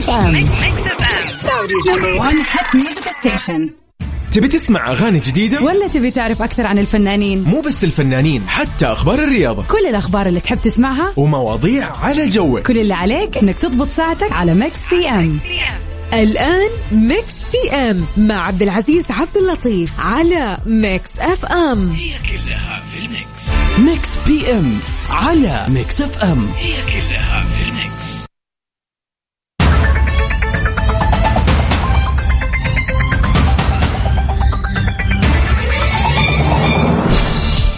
FM Saudi's number one hit music station. تبي تسمع أغاني جديدة؟ ولا تبي تعرف أكثر عن الفنانين؟ مو بس الفنانين حتى أخبار الرياضة. كل الأخبار اللي تحب تسمعها ومواضيع على جوك. كل اللي عليك إنك تضبط ساعتك على Mix PM الآن Mix PM مع عبد العزيز عبد اللطيف على Mix FM Mix PM على Mix FM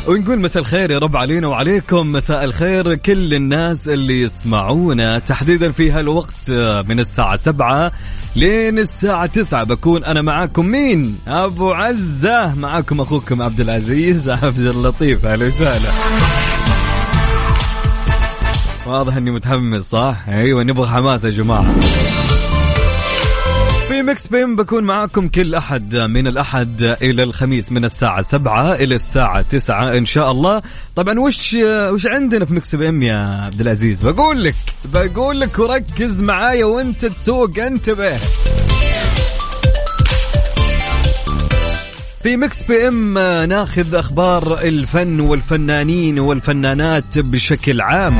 ونقول مساء الخير يا رب علينا وعليكم. مساء الخير كل الناس اللي يسمعونا. تحديدا في هالوقت من الساعة سبعة لين الساعة تسعة بكون أنا معاكم مين؟ أبو عزة. معاكم أخوكم عبد العزيز. عبد اللطيف. أهلا وسهلا. واضح إني متحمس صح؟ أيوه نبغى حماس يا جماعة. في Mix PM بكون معاكم كل أحد من الأحد إلى الخميس من الساعة سبعة إلى الساعة تسعة إن شاء الله. طبعا وش وش عندنا في Mix PM يا عبد العزيز؟ بقول لك بقول لك وركز معايا وانت تسوق انتبه. في Mix PM ناخذ أخبار الفن والفنانين والفنانات بشكل عام.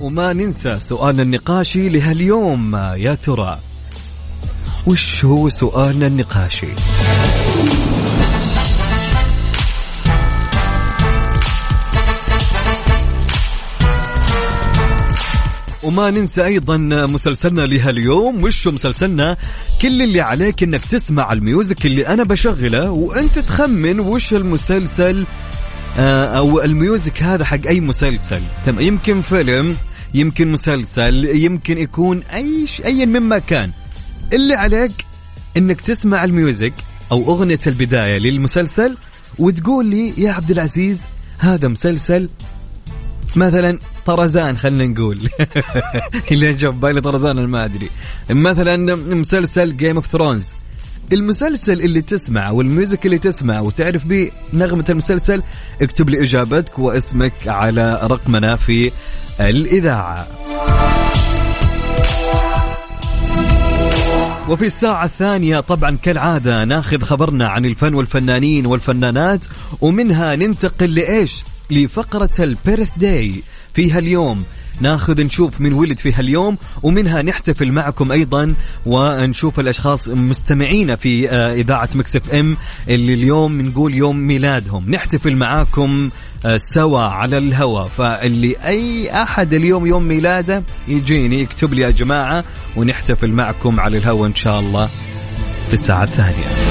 وما ننسى سؤالنا النقاشي لهاليوم يا ترى وش هو سؤالنا النقاشي وما ننسى أيضا مسلسلنا لهاليوم. وش مسلسلنا؟ كل اللي عليك إنك تسمع الميوزك اللي أنا بشغله وأنت تخمن وش المسلسل آه، أو ال music هذا حق أي مسلسل. تم يمكن فيلم يمكن مسلسل يمكن يكون أي ايا مما كان. اللي عليك إنك تسمع ال music أو أغنية البداية للمسلسل وتقول لي يا عبد العزيز هذا مسلسل مثلا طرزان خلينا نقول. اللي جاب بالي طرزان أنا ما أدري. مثلا مسلسل Game of Thrones المسلسل اللي تسمع والميوزك اللي تسمع وتعرف به نغمة المسلسل اكتب لي إجابتك واسمك على رقمنا في الإذاعة. وفي الساعة الثانية طبعا كالعادة ناخذ خبرنا عن الفن والفنانين والفنانات ومنها ننتقل لإيش؟ لفقرة البيرث داي في هاليوم. ناخذ نشوف من ولد في هاليوم ومنها نحتفل معكم أيضا ونشوف الأشخاص مستمعين في آه، إذاعة مكسف إم اللي اليوم نقول يوم ميلادهم. نحتفل معاكم سوا على الهواء فاللي أي أحد اليوم يوم ميلاده يجيني يكتب لي يا جماعة ونحتفل معكم على الهواء إن شاء الله في الساعة الثانية.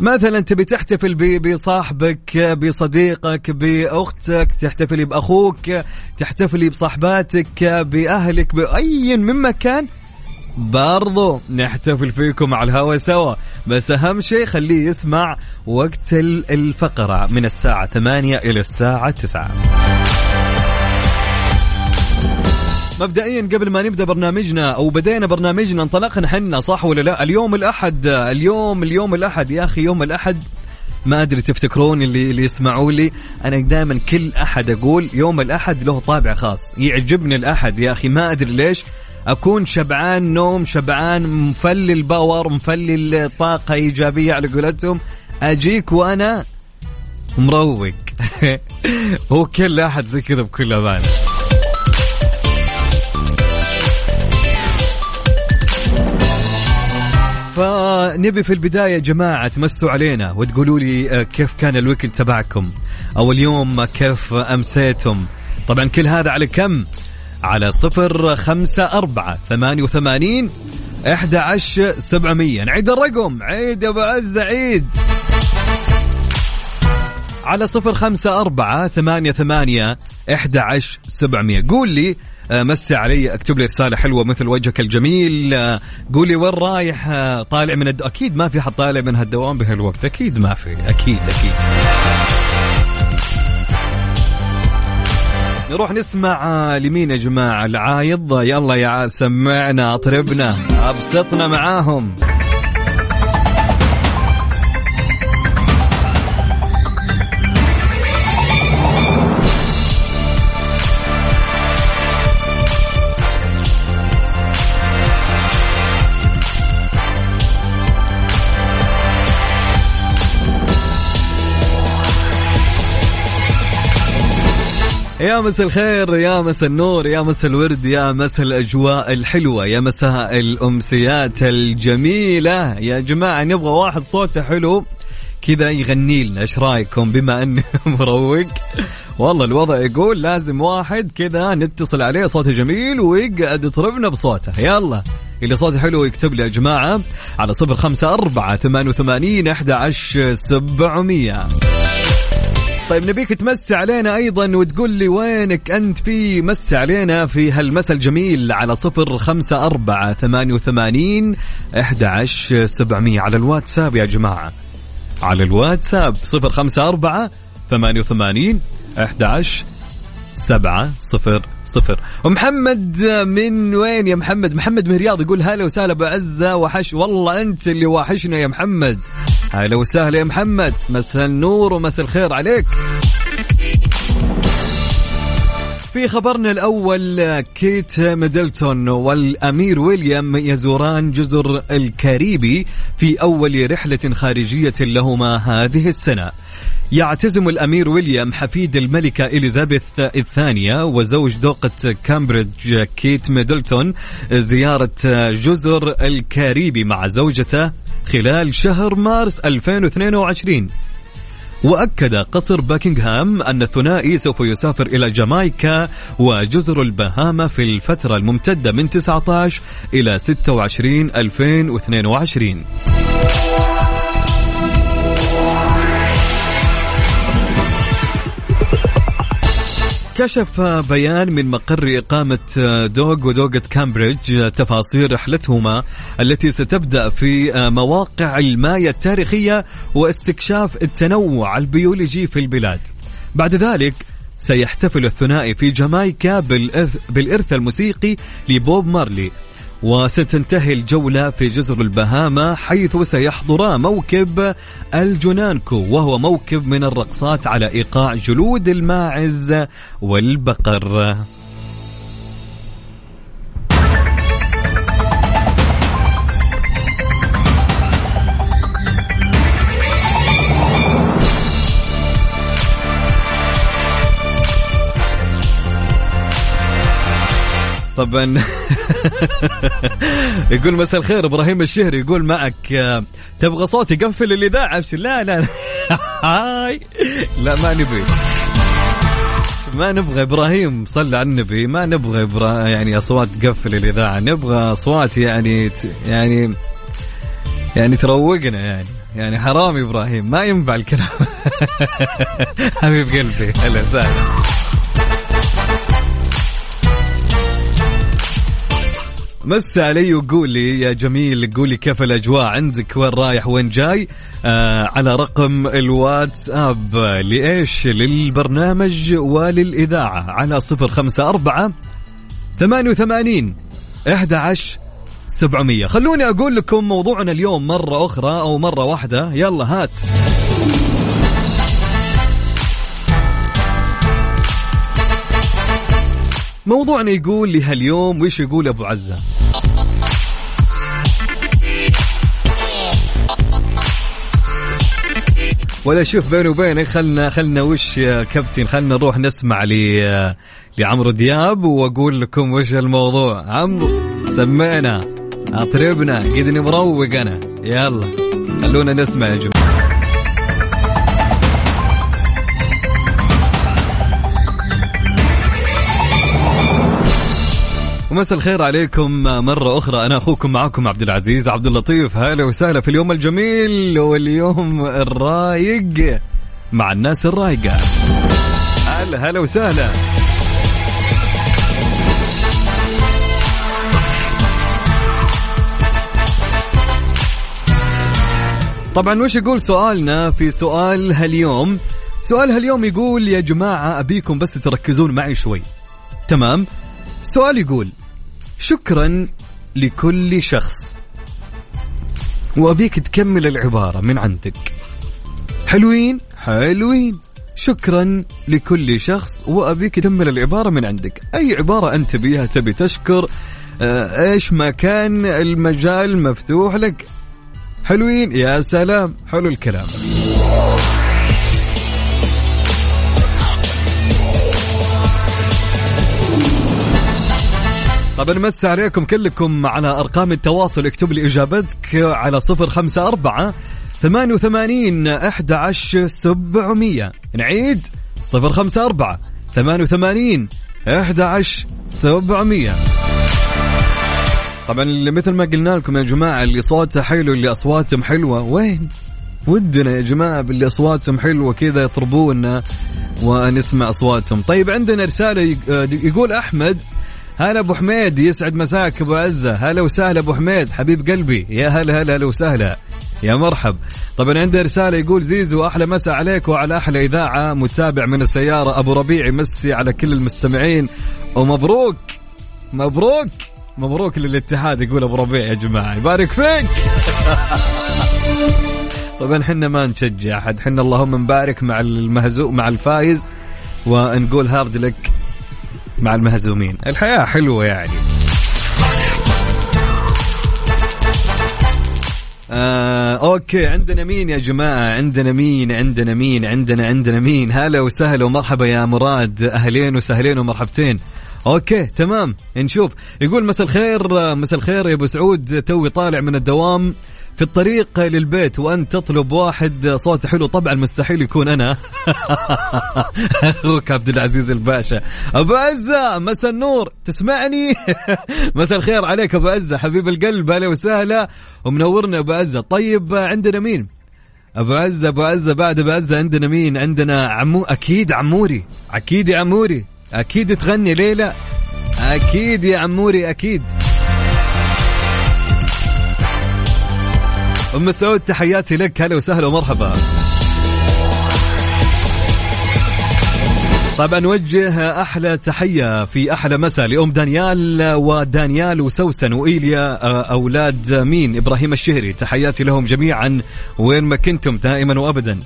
مثلا تبي تحتفل بصاحبك بصديقك بأختك تحتفلي بأخوك تحتفلي بصاحباتك بأهلك بأي من مكان برضو نحتفل فيكم على الهوا سوا. بس أهم شيء خليه يسمع وقت ال- الفقرة من الساعة 8 إلى الساعة 9 مبدئيا قبل ما نبدأ برنامجنا أو بدينا برنامجنا انطلقنا حنا صح ولا لا؟ اليوم الأحد اليوم اليوم الأحد. يا أخي يوم الأحد. ما أدري تفتكرون اللي اللي يسمعوا لي؟ أنا دائما كل أحد أقول يوم الأحد له طابع خاص. يعجبني الأحد يا أخي ما أدري ليش. أكون شبعان نوم شبعان مفلل power مفلل طاقه إيجابية على قولتهم. أجيك وأنا مروق. هو كل أحد زي كذا بكل أمانة. فنبي في البداية يا جماعة تمسوا علينا وتقولوا لي آه، كيف كان ال weekend تبعكم؟ أو اليوم كيف أمسيتم؟ طبعا كل هذا على كم؟ على صفر خمسة أربعة ثمانية وثمانين إحدى عشر سبعمية. نعيد الرقم. عيد يا أبو عز عيد. على صفر خمسة أربعة ثمانية ثمانية إحدى عشر سبعمية. قول لي آه، مسي علي اكتب لي رسالة حلوة مثل وجهك الجميل. آه، قول لي وين رايح آه، طالع من الد... أكيد ما في حد طالع من هالدوام بهالوقت. أكيد ما في. أكيد أكيد. نروح نسمع لمين يا جماعة؟ العايض يلا يا سمعنا اطربنا أبسطنا معاهم. يا مسا الخير يا مسا النور يا مسا الورد يا مسا الأجواء الحلوة يا مساء الأمسيات الجميلة. يا جماعة نبغى واحد صوته حلو. كذا يغني لنا إيش رأيكم؟ بما انه مروق. والله الوضع يقول لازم واحد كذا نتصل عليه صوته جميل ويقعد يطربنا بصوته. يلا اللي صوته حلو يكتب لي يا جماعة على صفر خمسة أربعة ثمانية وثمانين أحد عشر سبعمية. طيب نبيك تمسي علينا أيضا وتقول لي وينك أنت في مس علينا في هالمسا الجميل على صفر خمسة أربعة ثمانية وثمانين أحد سبعمية على الواتساب يا جماعة. على الواتساب صفر خمسة أربعة ثمانية وثمانين أحد سبعة صفر. صفر. ومحمد من وين يا محمد؟ محمد من الرياض يقول هلا وسهلا بعزة وحش. والله أنت اللي واحشنا يا محمد. هلا وسهلا يا محمد. مساء النور ومساء الخير عليك. في خبرنا الأول كيت ميدلتون والأمير ويليام يزوران جزر الكاريبي في أول رحلة خارجية لهما هذه السنة. يعتزم الأمير ويليام حفيد الملكة إليزابيث الثانية وزوج دوقة كامبريدج كيت ميدلتون زيارة جزر الكاريبي مع زوجته خلال شهر مارس 2022 وأكد قصر باكنغهام أن الثنائي سوف يسافر إلى جامايكا وجزر البهاما في الفترة الممتدة من 19 إلى 26 2022 كشف بيان من مقر إقامة دوق ودوقة كامبريدج تفاصيل رحلتهما التي ستبدأ في مواقع المايا التاريخية واستكشاف التنوع البيولوجي في البلاد. بعد ذلك سيحتفل الثنائي في جامايكا بالإرث, بالإرث الموسيقي لبوب مارلي. وستنتهي الجولة في جزر البهاما حيث سيحضرا موكب الجونكانو وهو موكب من الرقصات على إيقاع جلود الماعز والبقر. طبعا. يقول مساء الخير إبراهيم الشهري يقول معك تبغى صوتي؟ قفل الإذاعة ابشر لا لا هاي. لا ما نبي ما نبغى إبراهيم صلى على النبي. ما نبغى إبرا يعني أصوات تقفل الإذاعة. نبغى أصوات يعني يعني يعني تروقنا يعني. يعني حرام إبراهيم ما ينفع الكلام. حبيب قلبي هلا وسهلا. مس علي وقول لي يا جميل قول لي كيف الأجواء؟ عندك وين رايح وين جاي؟ آه على رقم الواتساب لإيش؟ للبرنامج وللإذاعة على صفر خمسة أربعة ثمانية وثمانين إحدى عشر سبعمية. خلوني أقول لكم موضوعنا اليوم مرة أخرى أو مرة واحدة. يلا هات. موضوعنا يقول لهاليوم وش يقول أبو عزة؟ ولا شوف بيني وبينك خلنا خلنا وش يا كابتن؟ خلنا نروح نسمع لعمرو دياب وأقول لكم وش الموضوع. عمرو سمعنا أطربنا قدني مروق أنا. يلا خلونا نسمع يا جماعة. ومساء الخير عليكم مرة أخرى. أنا أخوكم معكم عبد العزيز عبد اللطيف. هلا وسهلا في اليوم الجميل واليوم الرايق مع الناس الرايقة. هلا هلا وسهلا. طبعا وش يقول سؤالنا في سؤال هاليوم؟ سؤال هاليوم يقول يا جماعة أبيكم بس تركزون معي شوي. تمام؟ سؤال يقول شكرا لكل شخص. وأبيك تكمل العبارة من عندك. حلوين؟ حلوين. شكرا لكل شخص وأبيك تكمل العبارة من عندك. أي عبارة أنت بيها تبي تشكر؟ آه، إيش ما كان المجال مفتوح لك؟ حلوين؟ يا سلام. حلو الكلام. طبعا نمسي عليكم كلكم على أرقام التواصل. اكتب لي إجابتك على صفر خمسة أربعة ثمانية وثمانين أحد عشر سبعمية. نعيد صفر خمسة أربعة ثمانية وثمانين أحد عشر سبعمية. طبعا اللي مثل ما قلنا لكم يا جماعة اللي صوته حلو اللي أصواتهم حلوة. وين؟ ودنا يا جماعة باللي أصواتهم حلوة كذا يطربونا ونسمع أصواتهم. طيب عندنا رسالة يقول أحمد هلا أبو حميد يسعد مساك أبو عزة. هلا وسهلا أبو حميد. حبيب قلبي يا هلا هلا هلا وسهلا. يا مرحب. طبعا عنده رسالة يقول زيزو أحلى مسا عليك وعلى أحلى إذاعة. متابع من السيارة أبو ربيع يمسي على كل المستمعين. ومبروك مبروك مبروك للاتحاد يقول أبو ربيع يا جماعة. يبارك فيك. طبعا حنا ما نشجع أحد. حنا اللهم نبارك مع المهزوم مع الفايز. ونقول hard luck. مع المهزومين. الحياة حلوة يعني. آه، okay عندنا مين يا جماعة؟ عندنا مين؟ عندنا مين؟ عندنا عندنا مين؟ هلا وسهلا ومرحبا يا مراد. أهلين وسهلين ومرحبتين. okay تمام. نشوف. يقول مساء الخير مساء الخير يا أبو سعود. توي طالع من الدوام. في الطريق للبيت وانت تطلب واحد صوته حلو. طبعا مستحيل يكون أنا. أخوك عبد العزيز الباشا. أبو عزة مساء النور. تسمعني؟ مساء الخير عليك أبو عزة. حبيب القلب أهلا وسهلا. ومنورنا أبو عزة. طيب عندنا مين؟ أبو عزة أبو عزة. بعد أبو عزة عندنا مين؟ عندنا عمو أكيد عموري. أكيد يا عموري. أكيد تغني ليه لا أكيد يا عموري أكيد. أم سعود تحياتي لك. هلا وسهلا ومرحبا. طبعا نوجه أحلى تحية في أحلى مساء لأم دانيال ودانيال وسوسن وإيليا آه، أولاد مين؟ إبراهيم الشهري. تحياتي لهم جميعا. وين ما كنتم دائما وابدا.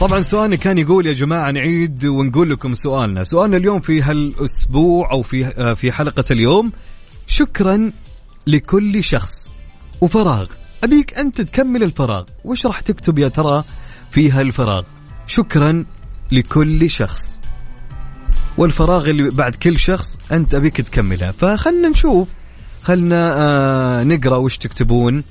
طبعا سؤالنا كان يقول يا جماعة نعيد ونقول لكم سؤالنا. سؤالنا اليوم في هالأسبوع أو في آه، في حلقة اليوم شكرا لكل شخص. وفراغ أبيك أنت تكمل الفراغ. وش راح تكتب يا ترى في هالفراغ؟ شكرا لكل شخص. والفراغ اللي بعد كل شخص أنت أبيك تكملها. فخلنا نشوف. خلنا آه نقرأ وش تكتبون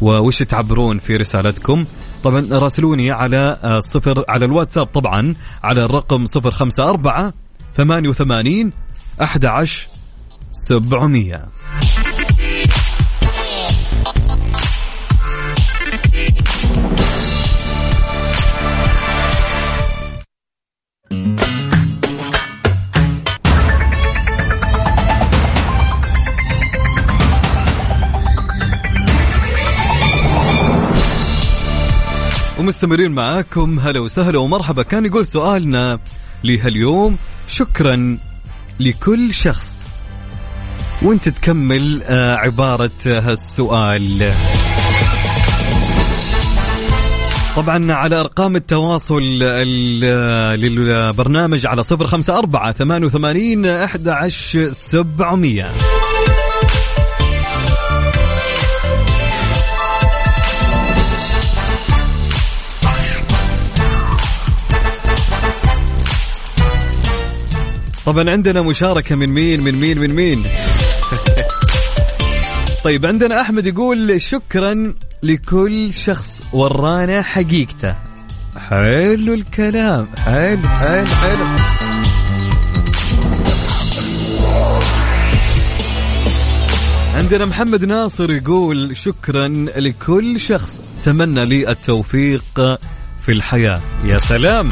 ووش تعبرون في رسالتكم. طبعا راسلوني على آه صفر على الواتساب طبعا على الرقم صفر خمسة أربعة ثمانية وثمانين أحد عشر سبعمية. ومستمرين معاكم هلا وسهلا ومرحبا. كان يقول سؤالنا لهاليوم شكرا لكل شخص. وانت تكمل آه، عبارة هالسؤال. طبعا على أرقام التواصل للبرنامج على صفر خمسة أربعة ثمانية وثمانين أحد عشر سبعمية. طبعا عندنا مشاركة من مين من مين من مين؟ طيب عندنا أحمد يقول شكرا لكل شخص ورانا حقيقته. حلو الكلام. حلو حلو حلو. عندنا محمد ناصر يقول شكرا لكل شخص تمنى لي التوفيق في الحياة. يا سلام.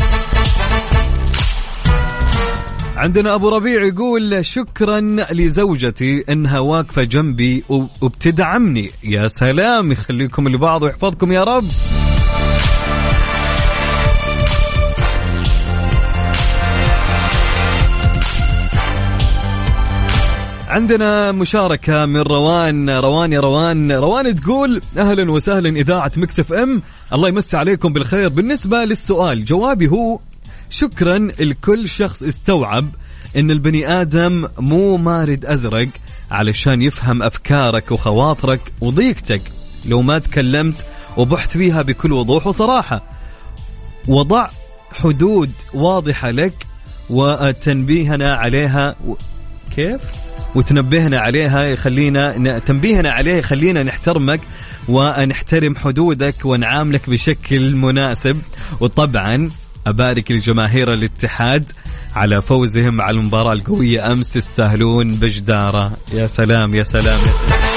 عندنا أبو ربيع يقول شكرا لزوجتي انها واقفه جنبي وبتدعمني. يا سلام يخليكم لبعض ويحفظكم يا رب. عندنا مشاركة من روان روان يا روان. روان تقول أهلا وسهلا إذاعة مكسف أم. الله يمسي عليكم بالخير. بالنسبة للسؤال جوابي هو شكرا لكل شخص استوعب إن البني آدم مو مارد أزرق علشان يفهم أفكارك وخواطرك وضيقتك. لو ما تكلمت وبحت فيها بكل وضوح وصراحة. وضع حدود واضحة لك وتنبيهنا عليها و... كيف؟ وتنبهنا عليها يخلينا تنبيهنا عليها يخلينا نحترمك ونحترم حدودك ونعاملك بشكل مناسب. وطبعا أبارك لجماهير الاتحاد على فوزهم على المباراة القوية أمس تستاهلون بجدارة يا سلام يا سلام, يا سلام.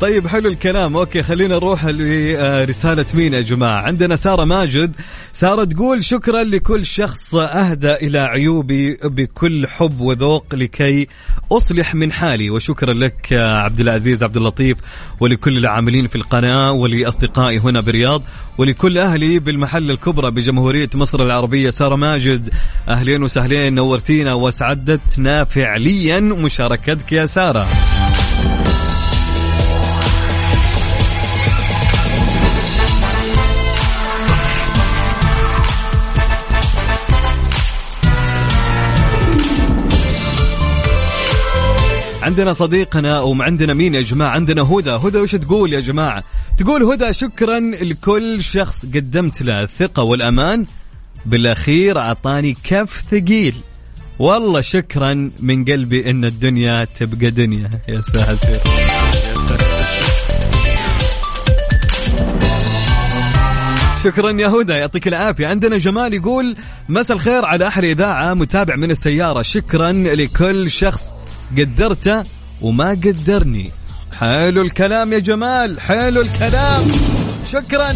طيب حلو الكلام. أوكي خلينا نروح لرسالة مين يا جماعة؟ عندنا سارة ماجد. سارة تقول شكرا لكل شخص أهدى إلى عيوبي بكل حب وذوق لكي أصلح من حالي. وشكرا لك عبد العزيز عبد اللطيف ولكل العاملين في القناة ولأصدقائي هنا برياض ولكل أهلي بالمحل الكبرى بجمهورية مصر العربية. سارة ماجد أهلين وسهلين نورتينا واسعدتنا فعليا مشاركتك يا سارة. عندنا صديقنا وعندنا مين يا جماعة؟ عندنا هدى. هدى وش تقول يا جماعة؟ تقول هدى شكرا لكل شخص قدمت له الثقة والأمان. بالأخير أعطاني كف ثقيل. والله شكرا من قلبي إن الدنيا تبقى دنيا. يا ساتر. شكرا يا هدى. يعطيك العافية. عندنا جمال يقول مساء الخير على أحلى إذاعة متابع من السيارة. شكرا لكل شخص قدرته وما قدرني. حلو الكلام يا جمال حلو الكلام. شكرا.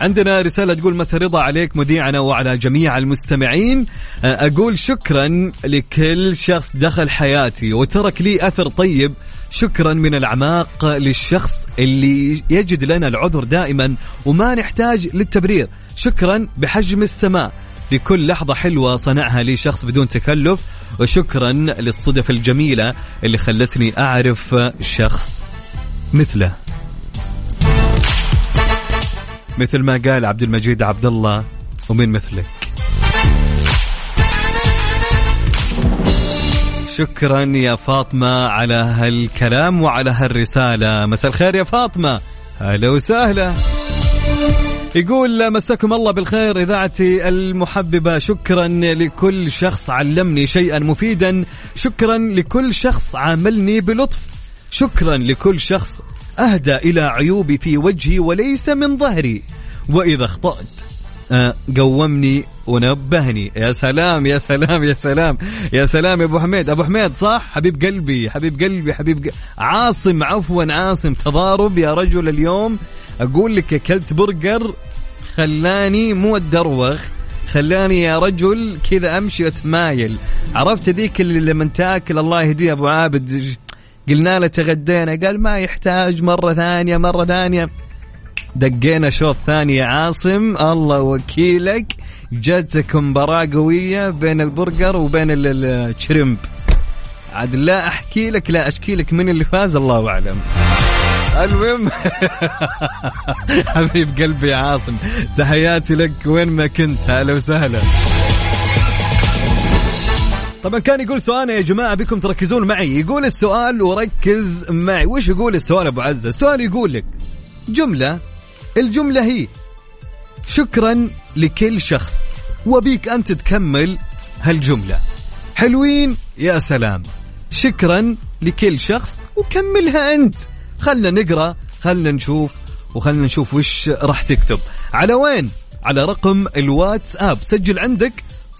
عندنا رسالة تقول مساء رضا عليك مذيعنا وعلى جميع المستمعين. أقول شكرا لكل شخص دخل حياتي وترك لي أثر طيب. شكرا من الأعماق للشخص اللي يجد لنا العذر دائما وما نحتاج للتبرير. شكرا بحجم السماء. لكل لحظة حلوة صنعها لي شخص بدون تكلف وشكرا للصدف الجميلة اللي خلتني أعرف شخص مثله. مثل ما قال عبد المجيد عبد الله ومن مثلك. شكرا يا فاطمة على هالكلام وعلى هالرسالة. مساء الخير يا فاطمة. أهلا وسهلا. يقول مساكم الله بالخير إذاعتي المحببة. شكرا لكل شخص علمني شيئا مفيدا. شكرا لكل شخص عاملني بلطف. شكرا لكل شخص أهدى إلى عيوبي في وجهي وليس من ظهري. وإذا أخطأت آه، قومني ونبهني. يا سلام يا سلام يا سلام. يا سلام يا أبو حميد. أبو حميد صح؟ حبيب قلبي حبيب قلبي حبيب قلبي. عاصم عفوا عاصم. تضارب يا رجل اليوم. أقول لك اكلت برجر خلاني مو الدروخ خلاني يا رجل كذا أمشي واتمايل عرفت ذيك اللي لما تاكل الله يهديه أبو عابد؟ قلنا له تغدينا. قال ما يحتاج مرة ثانية مرة ثانية. دقينا شوط ثاني يا عاصم. الله وكيلك. جاتك مباراة قوية بين البرجر وبين الشريمب. عاد لا أحكي لك لا أشكي لك من اللي فاز الله أعلم. المهم حبيب قلبي يا عاصم تحياتي لك وين ما كنت. هلا وسهلا. طبعا كان يقول سؤال يا جماعة بكم تركزون معي؟ يقول السؤال وركز معي. وش يقول السؤال أبو عزة؟ السؤال يقول لك جملة الجملة هي شكرا لكل شخص وبيك أنت تكمل هالجملة. حلوين؟ يا سلام. شكرا لكل شخص وكملها أنت. خلنا نقرأ خلنا نشوف وخلنا نشوف وش راح تكتب. على وين؟ على رقم الواتساب. سجل عندك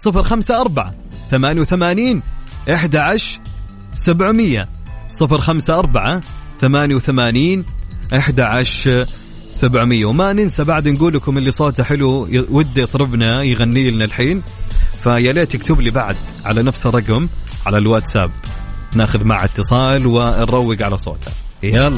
054 88 11 700 054 88 11 700 وما ننسى بعد نقول لكم اللي صوته حلو وده يطربنا يغني لنا الحين. فيا ليت يكتب لي بعد على نفس الرقم على الواتساب. ناخذ معه اتصال ونروق على صوته. يلا.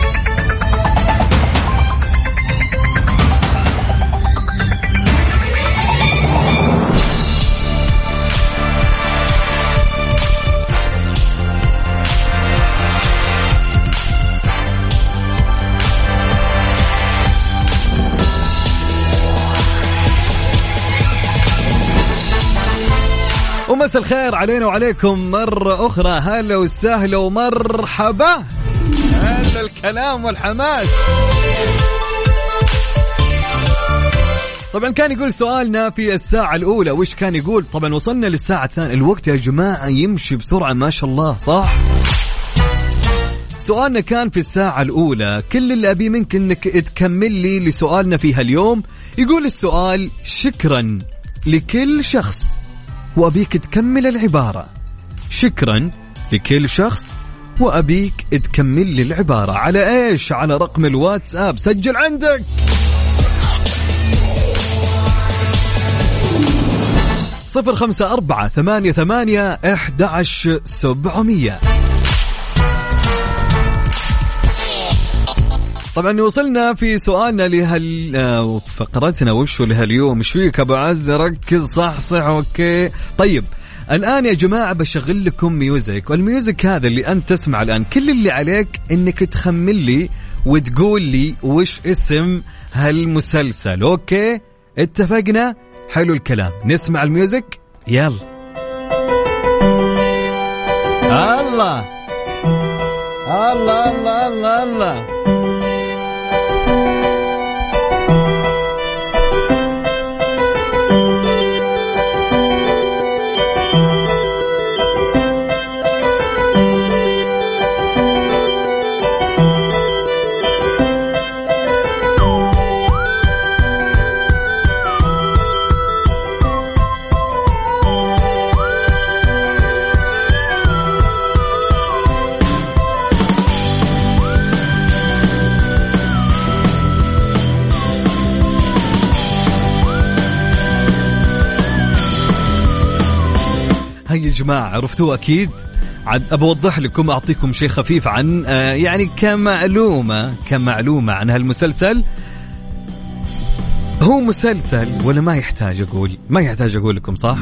مساء الخير علينا وعليكم مرة أخرى. هلا وسهلا ومرحبا. هلا الكلام والحماس. طبعا كان يقول سؤالنا في الساعة الأولى. وش كان يقول؟ طبعا وصلنا للساعة الثانية. الوقت يا جماعة يمشي بسرعة ما شاء الله صح؟ سؤالنا كان في الساعة الأولى. كل اللي أبي منك أنك تكمل لي لسؤالنا في هاليوم. يقول السؤال شكرا لكل شخص. وأبيك تكمل العبارة. شكرا لكل شخص وأبيك تكمل لي العبارة. على إيش؟ على رقم الواتساب. سجل عندك. صفر خمسة أربعة ثمانية ثمانية إحدى عشر سبعمية. طبعا وصلنا في سؤالنا لهال آه، فقرتنا وشو لهاليوم؟ إيش فيك أبو عز؟ ركز صح صح okay. طيب الآن يا جماعة بشغل لكم music وال music هذا اللي أنت تسمع الآن كل اللي عليك إنك تخمن لي وتقول لي وش اسم هالمسلسل okay؟ اتفقنا؟ حلو الكلام. نسمع ال music؟ يلا. الله. الله الله الله الله. يا جماعة عرفتوه أكيد؟ عاد أبوضح لكم أعطيكم شيء خفيف عن آه يعني كمعلومة كمعلومة عن هالمسلسل. هو مسلسل ولا ما يحتاج أقول ما يحتاج أقول لكم صح.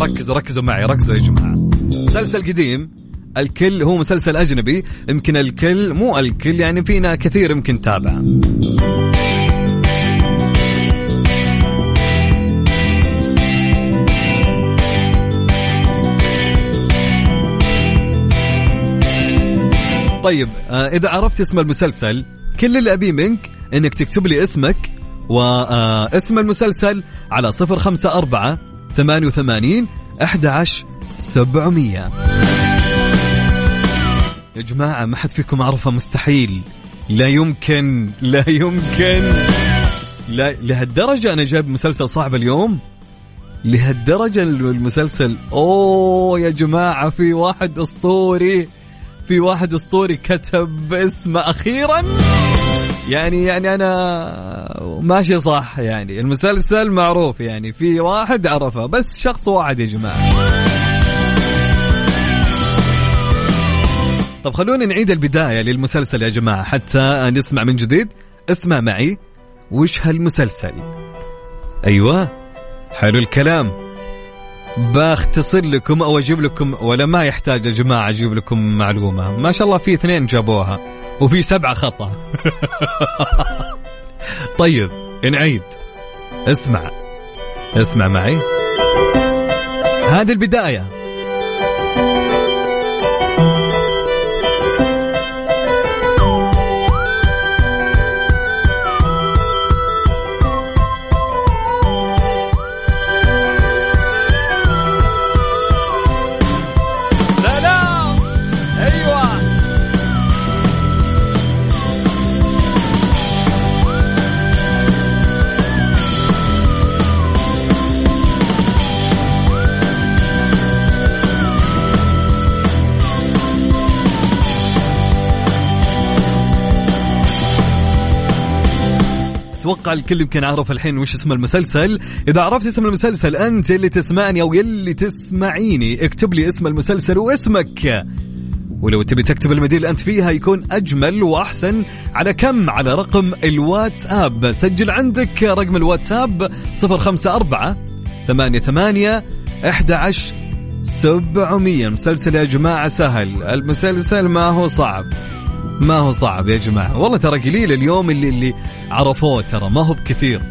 ركزوا ركزوا معي ركزوا يا جماعة. مسلسل قديم الكل هو مسلسل أجنبي يمكن الكل مو الكل يعني فينا كثير يمكن تابع طيب آه إذا عرفت اسم المسلسل كل اللي أبيه منك إنك تكتب لي اسمك واسم المسلسل على صفر خمسة أربعة ثمانية وثمانين أحد عشر سبعمية. يا جماعة ما حد فيكم عرفة مستحيل. لا يمكن لا يمكن. لا لهالدرجة أنا جايب مسلسل صعب اليوم؟ لهالدرجة المسلسل؟ أوه يا جماعة في واحد أسطوري. في واحد اسطوري كتب اسمه أخيرا. يعني يعني أنا ماشي صح يعني. المسلسل معروف يعني. في واحد عرفه. بس شخص واحد يا جماعة. طب خلونا نعيد البداية للمسلسل يا جماعة حتى نسمع من جديد. اسمع معي. وش هالمسلسل؟ أيوه. حلو الكلام. بختصر لكم أو أجيب لكم ولا ما يحتاج يا جماعة أجيب لكم معلومة. ما شاء الله في اثنين جابوها وفي سبعة خطأ. طيب نعيد اسمع اسمع معي. هذه البداية. أتوقع الكل يمكن عرف الحين وش اسم المسلسل. إذا عرفت اسم المسلسل أنت اللي تسمعني أو يلي تسمعيني اكتب لي اسم المسلسل واسمك. ولو تبي تكتب المدينة اللي أنت فيها يكون أجمل وأحسن. على كم؟ على رقم الواتساب. سجل عندك رقم الواتساب 054 ثمانية ثمانية أحد عشر سبعمية. المسلسل يا جماعة سهل. المسلسل ما هو صعب. ما هو صعب يا جماعة. والله ترى قليل اليوم اللي اللي عرفوه ترى ما هو بكثير.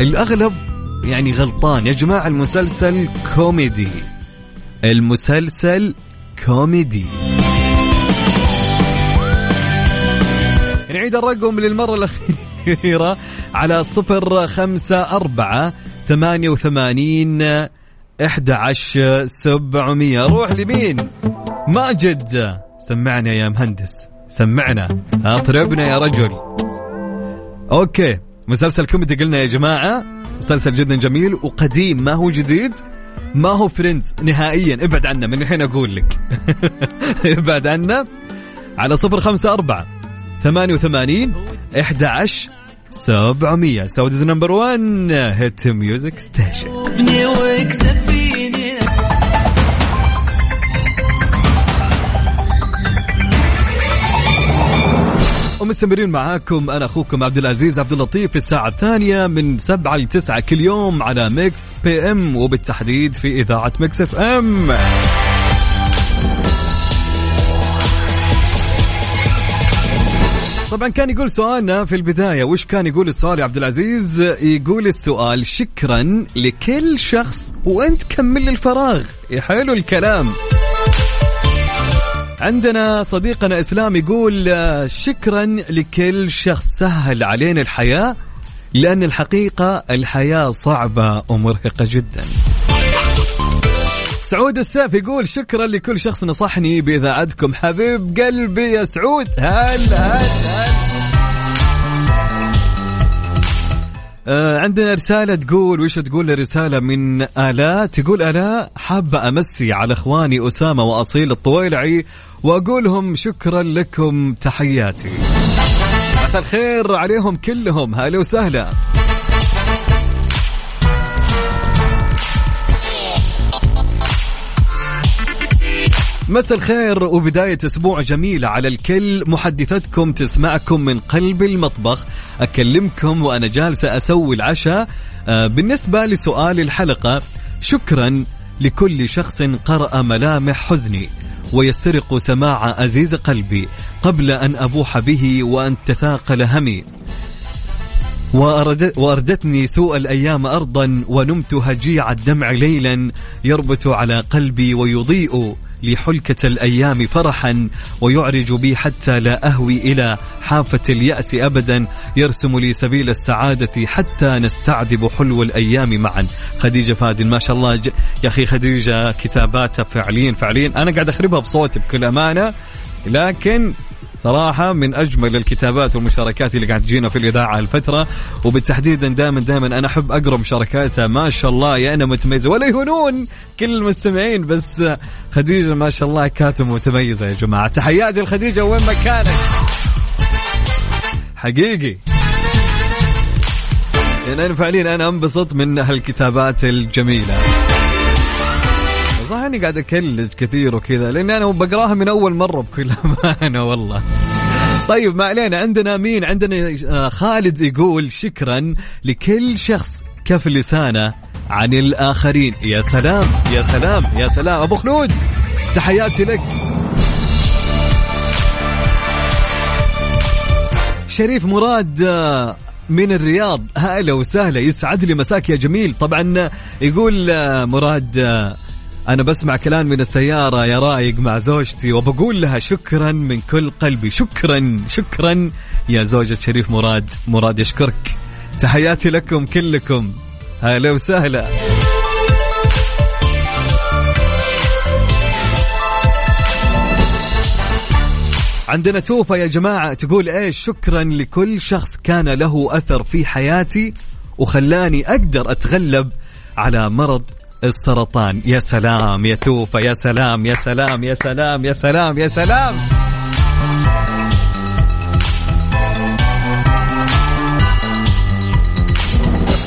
الأغلب يعني غلطان يا جماعة المسلسل كوميدي. المسلسل كوميدي. نعيد الرقم للمرة الأخيرة على صفر خمسة أربعة ثمانية وثمانين إحدى عشر سبعمية. روح لمين؟ ماجد. سمعنا يا مهندس. سمعنا. أطربنا يا رجل. okay مسلسل كوميدي قلنا يا جماعة. مسلسل جدا جميل وقديم. ما هو جديد؟ ما هو Friends نهائيا. ابعد عنا من الحين أقول لك. ابعد عنا على صفر خمسة أربعة ثمانية وثمانين إحدى عشر سبعمية number one hit music station ومستمرين معاكم أنا أخوكم عبد العزيز عبد اللطيف في الساعة الثانية من سبعة لتسعة كل يوم على Mix PM وبالتحديد في إذاعة Mix FM طبعا كان يقول سؤالنا في البداية وش كان يقول السؤال يا عبد العزيز؟ يقول السؤال شكرا لكل شخص وأنت كمل الفراغ حلو الكلام. عندنا صديقنا إسلام يقول آه، شكرا لكل شخص سهل علينا الحياة لأن الحقيقة الحياة صعبة ومرهقة جدا. سعود السيف يقول شكرا لكل شخص نصحني بإذاعتكم حبيب قلبي يا سعود. هل هل هل؟ آه عندنا رسالة تقول وش تقول الرسالة من آلاء؟ تقول آلاء حابة أمسي على إخواني أسامة وأصيل الطويلعي وأقولهم شكرا لكم تحياتي. مساء الخير عليهم كلهم. هلا وسهلا. مساء الخير وبداية أسبوع جميلة على الكل. محدثتكم تسمعكم من قلب المطبخ. أكلمكم وأنا جالسة أسوي العشاء. آه، بالنسبة لسؤال الحلقة شكرا لكل شخص قرأ ملامح حزني. ويسترق سماع أزيز قلبي قبل أن أبوح به وأن تثاقل همي وأردتني سوء الأيام أرضا ونمت هجيع الدمع ليلا يربت على قلبي ويضيء لحلكة الأيام فرحا ويعرج بي حتى لا أهوي إلى حافة اليأس أبدا. يرسم لي سبيل السعادة حتى نستعذب حلو الأيام معا. خديجة فادن ما شاء الله. ج... يا أخي خديجة كتاباتها فعليا فعليا. أنا قاعد أخربها بصوتي بكل أمانة لكن صراحة من أجمل الكتابات والمشاركات اللي قاعد تجينا في الإذاعة الفترة وبالتحديد دائما دائما أنا أحب أقرأ مشاركاتها. ما شاء الله يا أنا متميزة ولا يهونون كل المستمعين بس خديجة ما شاء الله كاتبة متميزة يا جماعة. تحياتي لخديجة وين مكانك؟ حقيقي. يعني أنا فعليا أنا أنبسط من هالكتابات الجميلة. صح إني قاعد أكلج كثير وكذا لأني أنا بقراها من أول مرة بكل أمانة والله. طيب ما علينا. عندنا مين؟ عندنا آه، خالد يقول شكرا لكل شخص كف لسانه عن الآخرين. يا سلام يا سلام يا سلام. أبو خلود تحياتي لك. شريف مراد آه، من الرياض. هلا وسهلا. يسعد لي. مساك يا جميل. طبعا يقول آه، مراد أنا بسمع كلام من السيارة يا رايق مع زوجتي وبقول لها شكرا من كل قلبي. شكرا شكرا يا زوجة شريف مراد. مراد يشكرك. تحياتي لكم كلكم. هلا وسهلا. عندنا توفى يا جماعة. تقول إيش؟ شكرا لكل شخص كان له أثر في حياتي وخلاني أقدر أتغلب على مرض السرطان. يا سلام يا توفى يا سلام يا سلام يا سلام يا سلام يا سلام.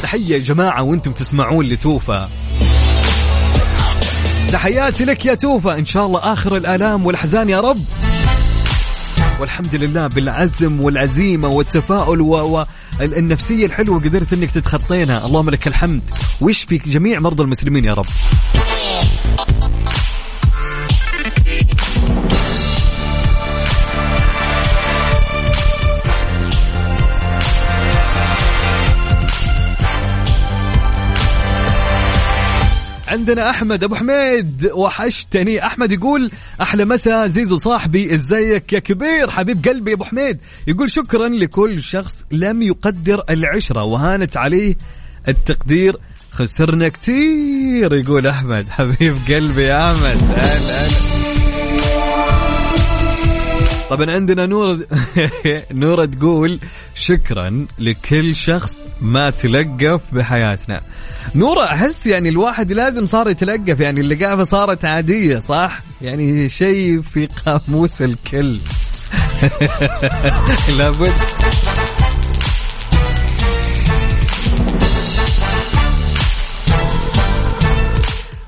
تحية يا جماعة وأنتم تسمعون لتوفى. تحياتي لك يا توفى. إن شاء الله آخر الآلام والأحزان يا رب. والحمد لله بالعزم والعزيمة والتفاؤل والنفسية الحلوة قدرت إنك تتخطينها اللهم لك الحمد. ويشفي جميع مرضى المسلمين يا رب. عندنا أحمد أبو حميد وحشتني. أحمد يقول أحلى مساء زيزو صاحبي إزيك يا كبير؟ حبيب قلبي أبو حميد. يقول شكرا لكل شخص لم يقدر العشرة وهانت عليه التقدير. خسرنا كتير يقول أحمد. حبيب قلبي يا أحمد. طبعا عندنا نورة نورة تقول شكرا لكل شخص ما تلقف بحياتنا نورة أحس يعني الواحد لازم صار يتلقف يعني اللقافة صارت عادية صح؟ يعني شيء في قاموس الكل. لابد.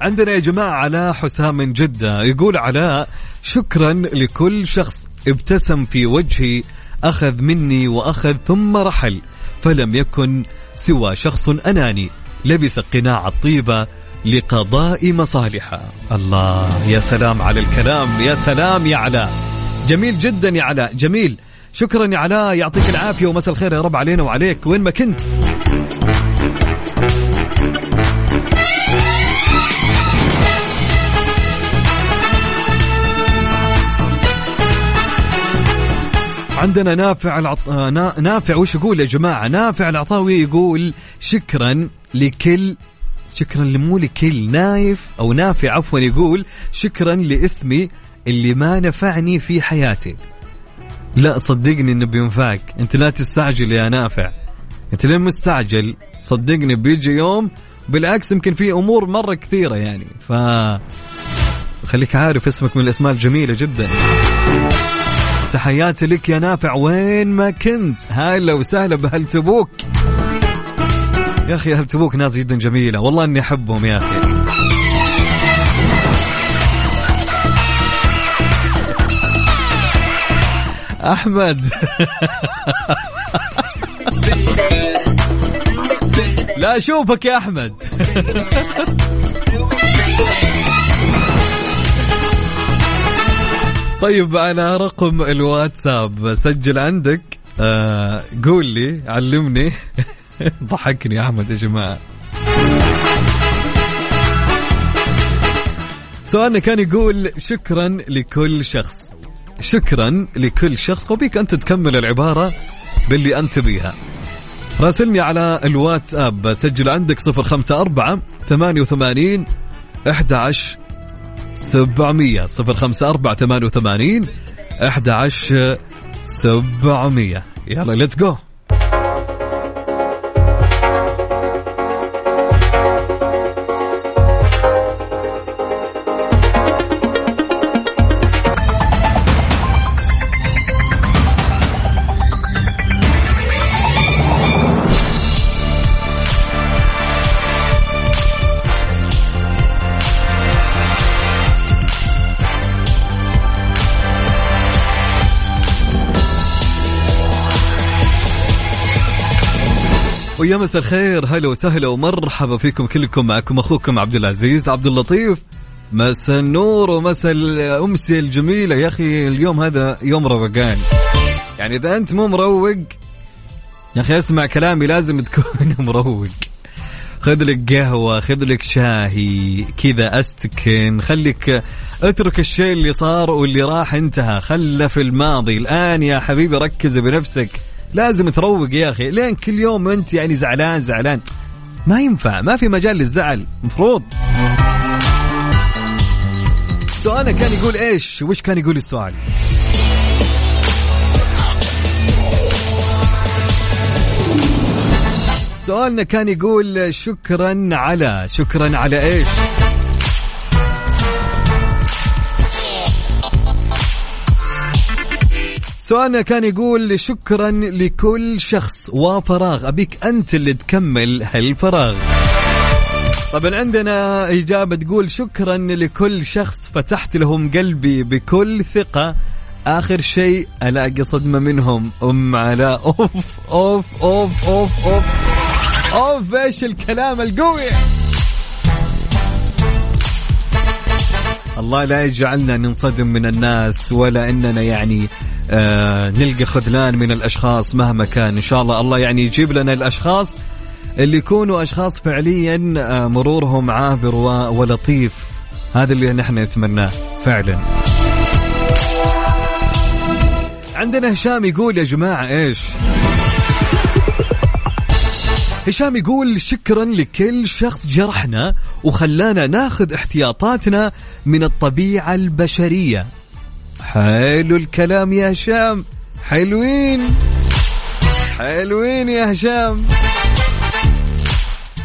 عندنا يا جماعة علاء حسام من جدة يقول علاء شكرا لكل شخص ابتسم في وجهي أخذ مني وأخذ ثم رحل فلم يكن سوى شخص أناني لبس قناع الطيبة لقضاء مصالحه. الله يا سلام على الكلام يا سلام يا علاء. جميل جدا يا علاء جميل. شكرا يا علاء يعطيك العافية ومساء الخير يا رب علينا وعليك وين ما كنت. عندنا نافع العط... آه، نا... نافع وش يقول يا جماعة؟ نافع العطاوي يقول شكرا لكل شكرا لمو لكل نايف أو نافع عفوا يقول شكرا لاسمي اللي ما نفعني في حياتي. لا صدقني إنه بينفعك. أنت لا تستعجل يا نافع. أنت لين مستعجل صدقني بيجي يوم بالعكس يمكن في أمور مرة كثيرة يعني. ف خليك عارف اسمك من الأسماء الجميلة جدا. تحياتي لك يا نافع وين ما كنت. هلا وسهلا بهل تبوك يا أخي هل تبوك ناس جدا جميلة والله إني أحبهم يا أخي. أحمد. لا أشوفك يا أحمد. طيب على رقم الواتساب سجل عندك. آه قول لي علمني. ضحكني أحمد يا جماعة. سؤالنا كان يقول شكرا لكل شخص. شكرا لكل شخص وبيك أنت تكمل العبارة باللي أنت بيها. راسلني على الواتساب سجل عندك 054 88 11 700 054 88 11 700 يلا ليتس جو ويا مساء الخير. هلا وسهلا ومرحبا فيكم كلكم معكم أخوكم عبد العزيز عبد اللطيف. مساء النور ومساء الامسيه الجميلة. يا أخي اليوم هذا يوم روقان يعني إذا أنت مو مروق يا أخي أسمع كلامي لازم تكون مروق. خذ لك قهوة خذ لك شاهي كذا أستكن. خليك اترك الشيء اللي صار واللي راح انتهى. خله في الماضي. الآن يا حبيبي ركز بنفسك. لازم تروق يا أخي لين كل يوم أنت يعني زعلان زعلان. ما ينفع ما في مجال للزعل مفروض. سؤالنا كان يقول إيش؟ وش كان يقول السؤال؟ سؤالنا كان يقول شكرا على شكرا على إيش؟ سؤالنا كان يقول شكرا لكل شخص وفراغ. أبيك أنت اللي تكمل هالفراغ. طبعا عندنا إجابة تقول شكرا لكل شخص فتحت لهم قلبي بكل ثقة. آخر شيء ألاقي صدمة منهم. أم علاء. أوف أوف أوف أوف أوف. أوف إيش الكلام القوي. الله لا يجعلنا ننصدم من الناس ولا إننا يعني آه نلقى خذلان من الأشخاص مهما كان إن شاء الله. الله يعني يجيب لنا الأشخاص اللي يكونوا أشخاص فعليا آه، مرورهم عابر ولطيف. هذا اللي نحن نتمناه فعلا. عندنا هشام يقول يا جماعة إيش؟ هشام يقول شكرا لكل شخص جرحنا وخلانا ناخذ احتياطاتنا من الطبيعة البشرية. حلو الكلام يا هشام. حلوين. حلوين يا هشام.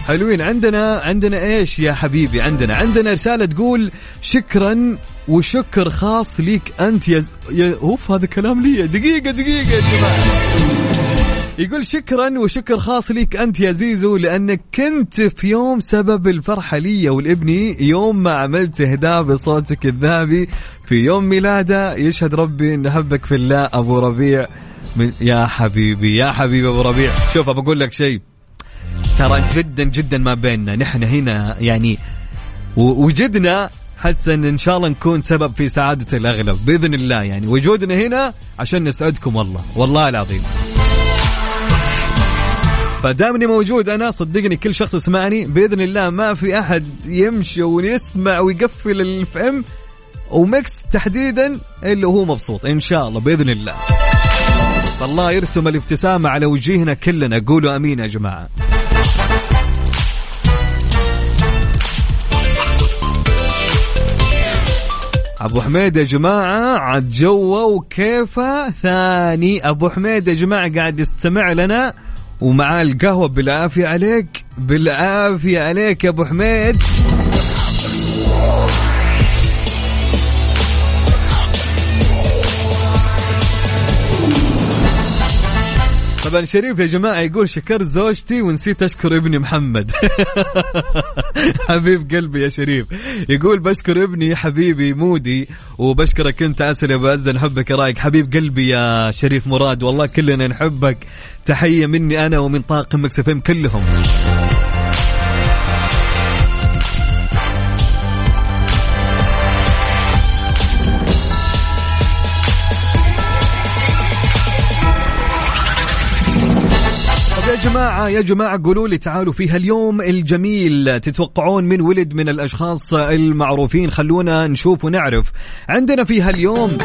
حلوين. عندنا عندنا إيش يا حبيبي؟ عندنا عندنا رسالة تقول شكرا وشكر خاص ليك أنت يا, ز... يا أوف هذا كلام لي. دقيقة دقيقة يا جماعة. يقول شكرا وشكر خاص ليك أنت يا زيزو لأنك كنت في يوم سبب الفرحه لي ولابني يوم ما عملت إهداء بصوتك الذهبي في يوم ميلاده. يشهد ربي إن احبك في الله أبو ربيع. من يا حبيبي يا حبيبي أبو ربيع. شوف بقول لك شيء. ترى جدا جدا ما بيننا. نحن هنا يعني وجدنا حتى ان إن شاء الله نكون سبب في سعادة الأغلب بإذن الله يعني. وجودنا هنا عشان نسعدكم والله. والله العظيم. فدامني موجود. أنا صدقني كل شخص يسمعني. بإذن الله ما في أحد يمشي ويسمع ويقفل الاف ام وميكس تحديدا إلا وهو مبسوط. إن شاء الله بإذن الله. فالله يرسم الابتسامة على وجيهنا كلنا. قولوا آمين يا جماعة. أبو حميد يا جماعة عاد جوه وكيفه ثاني. أبو حميد يا جماعة قاعد يستمع لنا. ومع القهوة بالعافية عليك بالعافية عليك يا أبو حميد. طبعا شريف يا جماعة يقول شكرت زوجتي ونسيت أشكر ابني محمد. حبيب قلبي يا شريف. يقول بشكر ابني حبيبي مودي وبشكرك أنت عسل يا أبو عزة نحبك رايك حبيب قلبي يا شريف مراد والله كلنا نحبك. تحية مني أنا ومن طاقم مكسفين كلهم. جماعة يا جماعة قولوا لي تعالوا في هاليوم الجميل. تتوقعون من ولد من الأشخاص المعروفين؟ خلونا نشوف ونعرف. عندنا في هاليوم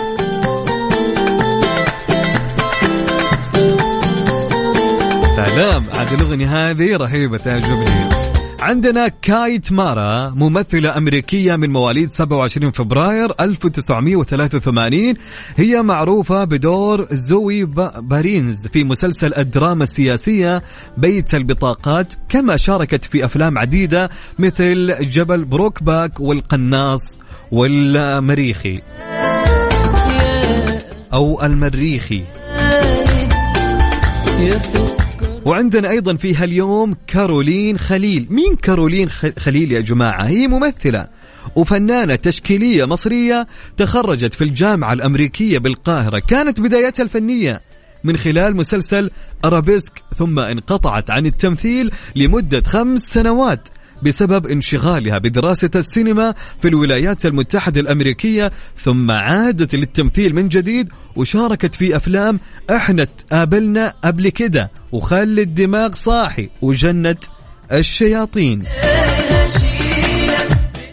سلام. عاد الأغنية هذه رهيبة تعجبني. عندنا كايت مارا ممثلة أمريكية من مواليد 27 فبراير 1983 هي معروفة بدور زوي با- بارينز في مسلسل الدراما السياسية بيت البطاقات كما شاركت في أفلام عديدة مثل جبل بروكباك والقناص والمريخي. أو المريخي. وعندنا أيضا في هاليوم كارولين خليل. مين كارولين خليل يا جماعة؟ هي ممثلة وفنانة تشكيلية مصرية تخرجت في الجامعة الأمريكية بالقاهرة. كانت بدايتها الفنية من خلال مسلسل أرابيسك ثم انقطعت عن التمثيل لمدة خمس سنوات. بسبب انشغالها بدراسة السينما في الولايات المتحدة الأمريكية ثم عادت للتمثيل من جديد وشاركت في أفلام إحنا تقابلنا قبل كده وخلي الدماغ صاحي وجنة الشياطين.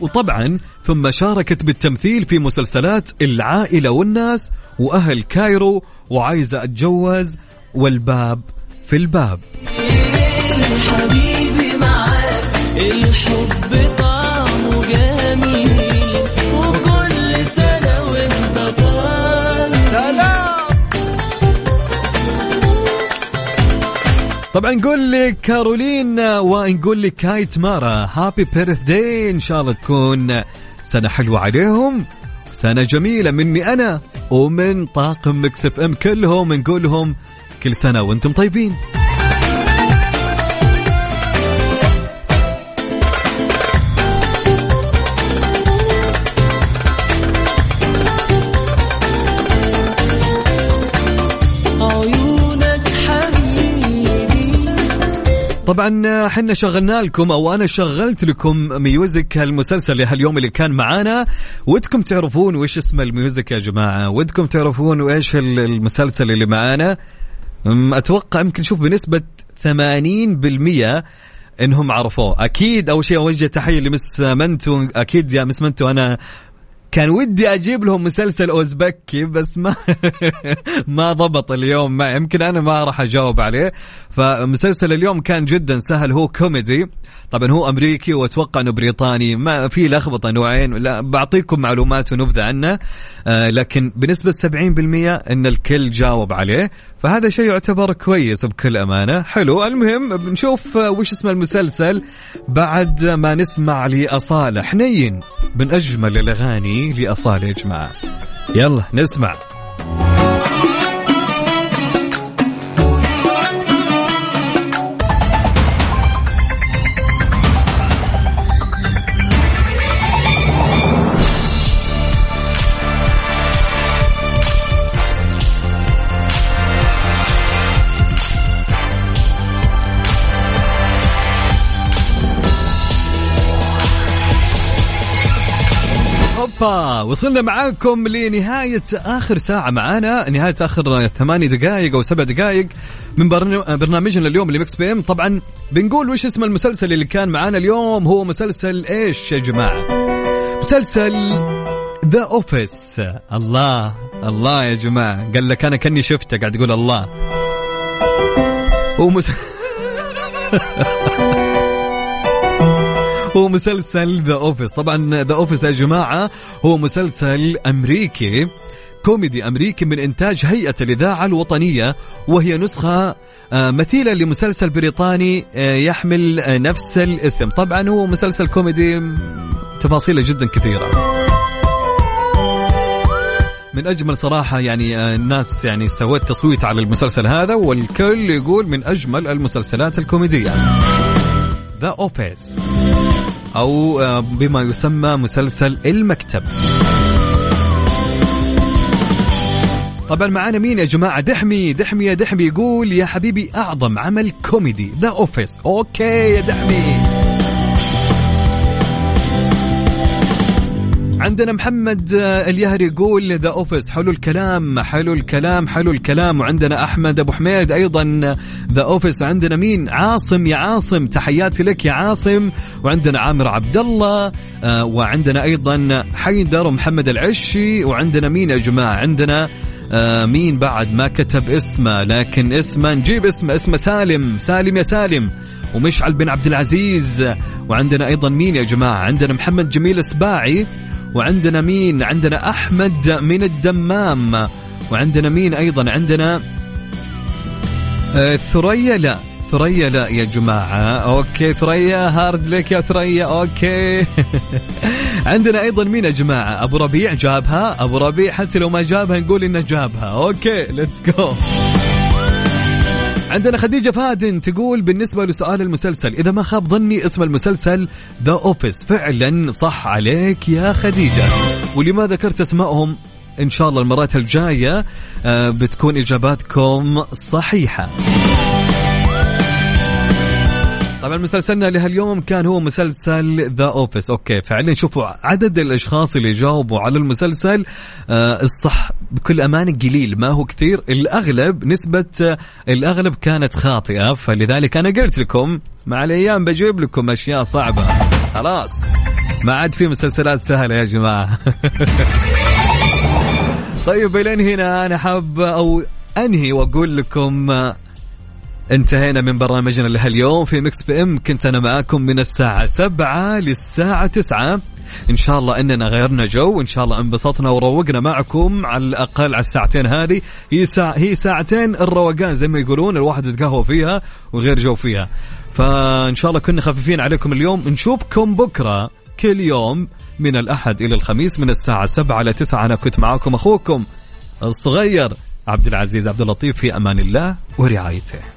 وطبعا ثم شاركت بالتمثيل في مسلسلات العائلة والناس وأهل كايرو وعايزة أتجوز والباب في الباب. الحب طعمه جميل وكل سنة وانت طالع طبعا نقول لك كارولين ونقول لك كايت مارا. happy birthday إن شاء الله تكون سنة حلوة عليهم سنة جميلة مني أنا ومن طاقم مكس إف إم كلهم نقول لهم كل سنة وأنتم طيبين. طبعا حنا شغلنا لكم أو أنا شغلت لكم music هالمسلسل هاليوم اللي كان معانا. ودكم تعرفون وش اسم ال music يا جماعة؟ ودكم تعرفون وإيش ال- المسلسل اللي معانا؟ أتوقع يمكن شوف بنسبة 80% إنهم عرفوه. أكيد أول شيء اوجه تحية ل Miss منتو. أكيد يا Miss منتو أنا كان ودي أجيب لهم مسلسل أوزبكي بس ما ما ضبط اليوم ما يمكن أنا ما راح أجاوب عليه. فمسلسل اليوم كان جدا سهل هو كوميدي. طبعا هو أمريكي وأتوقع إنه بريطاني. ما في لخبطه نوعين لا بعطيكم معلومات ونبذة عنه. آه لكن بنسبة 70% إن الكل جاوب عليه. فهذا شيء يعتبر كويس بكل أمانة. حلو المهم بنشوف آه، وش اسم المسلسل بعد ما نسمع لأصالة حنين. من أجمل الأغاني لأصالة يا جماعة. يلا نسمع. وصلنا معاكم لنهاية آخر ساعة معانا. نهاية آخر ثماني دقائق أو سبع دقائق من برن- برنامجنا اليوم اللي Mix PM. طبعا بنقول وش اسم المسلسل اللي كان معانا اليوم؟ هو مسلسل إيش يا جماعة؟ مسلسل The Office الله الله يا جماعة. قال لك أنا كأني شفته قاعد يقول الله. هو هو مسلسل The Office طبعا The Office يا جماعة هو مسلسل أمريكي كوميدي أمريكي من إنتاج هيئة الإذاعة الوطنية وهي نسخة آه، مثيلة لمسلسل بريطاني آه، يحمل آه، نفس الاسم. طبعا هو مسلسل كوميدي تفاصيله جدا كثيرة. من أجمل صراحة يعني الناس يعني سوت تصويت على المسلسل هذا والكل يقول من أجمل المسلسلات الكوميدية. The Office أو آه، بما يسمى مسلسل المكتب. طبعا معانا مين يا جماعة؟ دحمي دحمي يا دحمي يقول يا حبيبي أعظم عمل كوميدي The Office okay يا دحمي. عندنا محمد آه، اليهري يقول The Office حلو الكلام حلو الكلام حلو الكلام. وعندنا أحمد أبو حميد أيضا The Office عندنا مين؟ عاصم يا عاصم تحياتي لك يا عاصم. وعندنا عامر عبد الله آه، وعندنا أيضا حيدر ومحمد العشي. وعندنا مين يا جماعة؟ عندنا آه، مين بعد ما كتب اسمه؟ لكن اسمه نجيب اسمه اسمه سالم سالم يا سالم. ومشعل بن عبد العزيز. وعندنا أيضا مين يا جماعة؟ عندنا محمد جميل السباعي. وعندنا مين؟ عندنا أحمد من الدمام. وعندنا مين أيضا؟ عندنا آه، ثريا. لا ثريا لا يا جماعة. okay ثريا hard luck يا ثريا. okay. عندنا أيضا مين يا جماعة؟ أبو ربيع جابها. أبو ربيع حتى لو ما جابها نقول إنه جابها. okay let's go عندنا خديجة فادن تقول بالنسبة لسؤال المسلسل إذا ما خاب ظني اسم المسلسل The Office فعلا صح عليك يا خديجة. ولما ذكرت أسمائهم؟ إن شاء الله المرات الجاية آه، بتكون إجاباتكم صحيحة. طبعا مسلسلنا لهاليوم كان هو مسلسل The Office okay فعلا شوفوا عدد الأشخاص اللي جاوبوا على المسلسل آه الصح بكل امانه قليل ما هو كثير. الأغلب نسبة آه الأغلب كانت خاطئة فلذلك أنا قلت لكم مع الأيام بجيب لكم أشياء صعبة. خلاص ما عاد في مسلسلات سهلة يا جماعة. طيب الين هنا أنا حاب أو أنهي وأقول لكم آه، انتهينا من برنامجنا لهاليوم في Mix PM. كنت أنا معاكم من الساعة سبعة للساعة تسعة. إن شاء الله إننا غيرنا جو. وان شاء الله انبسطنا وروقنا معكم على الأقل على الساعتين هذه. هي ساعة هي ساعتين الروقان زي ما يقولون الواحد يتقهوى فيها وغير جو فيها. فإن شاء الله كنا خفيفين عليكم اليوم. نشوفكم بكرة كل يوم من الأحد إلى الخميس من الساعة سبعة إلى تسعة. أنا كنت معاكم أخوكم الصغير عبد العزيز عبد اللطيف. في أمان الله ورعايته.